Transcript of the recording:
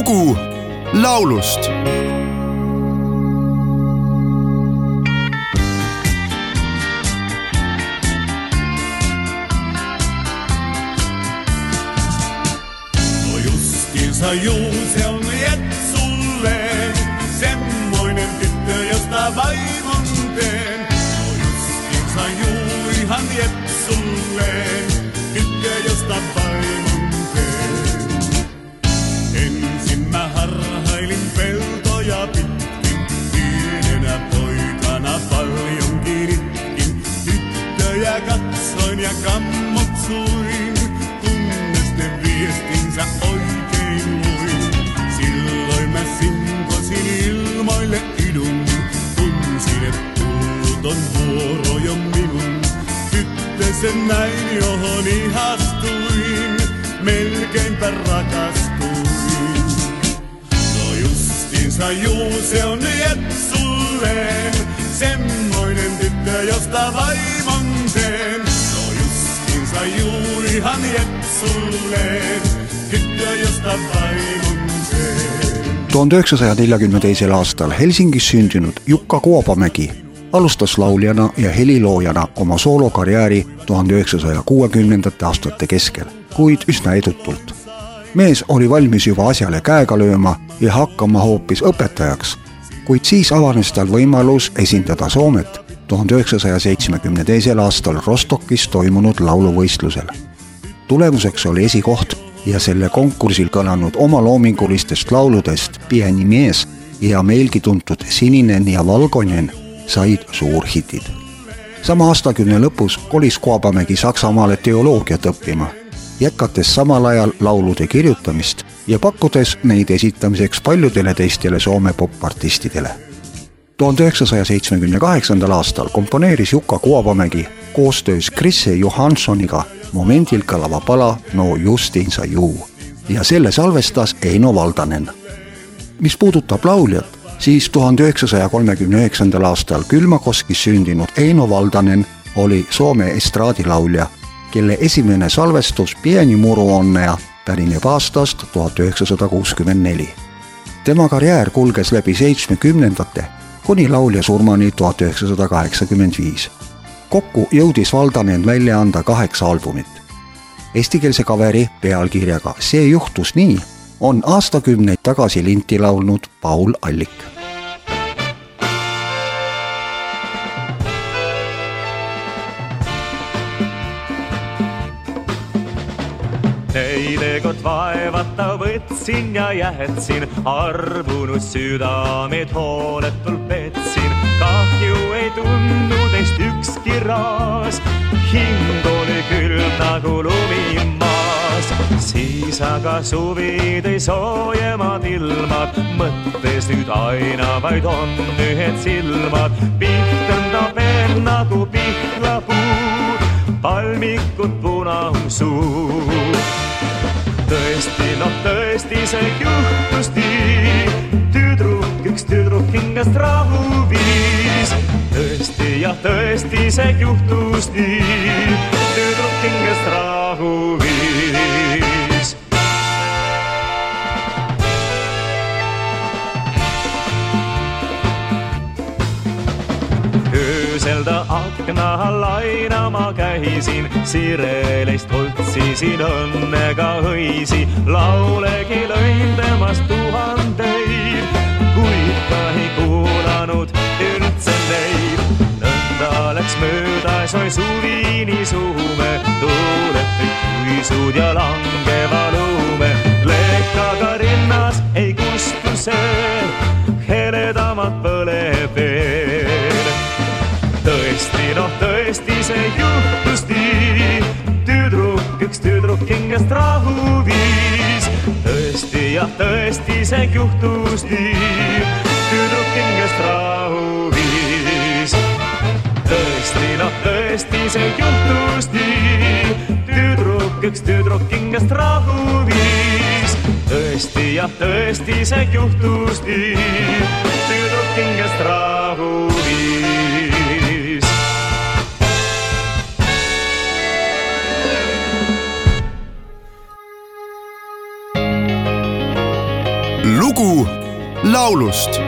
lugu laulust. No justiinsa juu, se on Jetsulle, ja kammoksuin, kunnes ne viestinsä oikein luin. Silloin mä sinkosin ilmoille idun, kun sinne tullut on vuoro jo minun. Tyttösen näin, johon ihastuin, melkeinpä rakastuin. No justiinsa juu, se on Jetsulleen, semmoinen tyttö, josta vaimon ihan Jetsulleen, tyttö, josta vaimon teen. tuhande üheksasaja neljakümne teisel aastal Helsingis sündinud Jukka Kuopamägi alustas lauljana ja heliloojana oma soolokarjääri tuhande üheksasaja kuuekümnendate aastate keskel, kuid üsna edutult. mees oli valmis juba asjale käega lööma ja hakkama hoopis õpetajaks, kuid siis avanes tal võimalus esindada Soomet tuhande üheksasaja seitsmekümne teisel aastal Rostokis toimunud lauluvõistlusel tulemuseks oli esikoht ja selle konkursil kõlanud omaloomingulistest lauludest Pieni mees ja meilgi tuntud Sininen ja valgonen said suurhitid. sama aastakümne lõpus kolis Kuabamägi Saksamaale teoloogiat õppima, jätkates samal ajal laulude kirjutamist ja pakkudes neid esitamiseks paljudele teistele Soome popartistidele tuhande üheksasaja seitsmekümne kaheksandal aastal komponeeris Jukka Kuopamägi koostöös Krisse Johansoniga momendil kõlava pala No Justinsa juu ja selle salvestas Eino Valdanen. mis puudutab lauljat, siis tuhande üheksasaja kolmekümne üheksandal aastal Külmakoskis sündinud Eino Valdanen oli Soome estraadilaulja, kelle esimene salvestus Pieni muru onnea pärineb aastast tuhat üheksasada kuuskümmend neli tema karjäär kulges läbi seitsmekümnendate kuni laulja surmani tuhat üheksasada kaheksakümmend viis. Kokku jõudis Valdanen välja anda kaheksa albumit. Eestikeelse kaveri pealkirjaga See juhtus nii on aastakümneid tagasi linti laulnud Paul Allik Teidekord vaevata võtsin ja jätsin, arvunud südameid hooletult petsin. Kahju ei tundnud neist ükski raas, hing oli külm nagu lumi maas. siis aga suvi tõi soojemad ilmad, mõttes nüüd aina vaid on ühed silmad. pihtendab end nagu pihlapuu, palmikud punasuu tõesti, noh tõesti, see juhtus tõesti, see juhtus nii. tüdruk hingest rahu viis. öösel ta akna all lainama käisin, sirelist otsisin õnnega hõisi, laulegi möödas oi suvi nii suume, tuuled kuisud ja langeva lume, lekaga rinnas ei kustu see, heledamalt põleb veel tõesti, noh tõesti, see juhtus nii. tüdruk, üks tüdruk hingest rahu viis. tõesti, jah, tõesti, see juhtus nii. Noh tõesti, see juhtus nii. tüdruk, üks tüdruk hingest rahu viis. tõesti, jah, tõesti, see juhtus nii. tüdruk hingest rahu viis. lugu laulust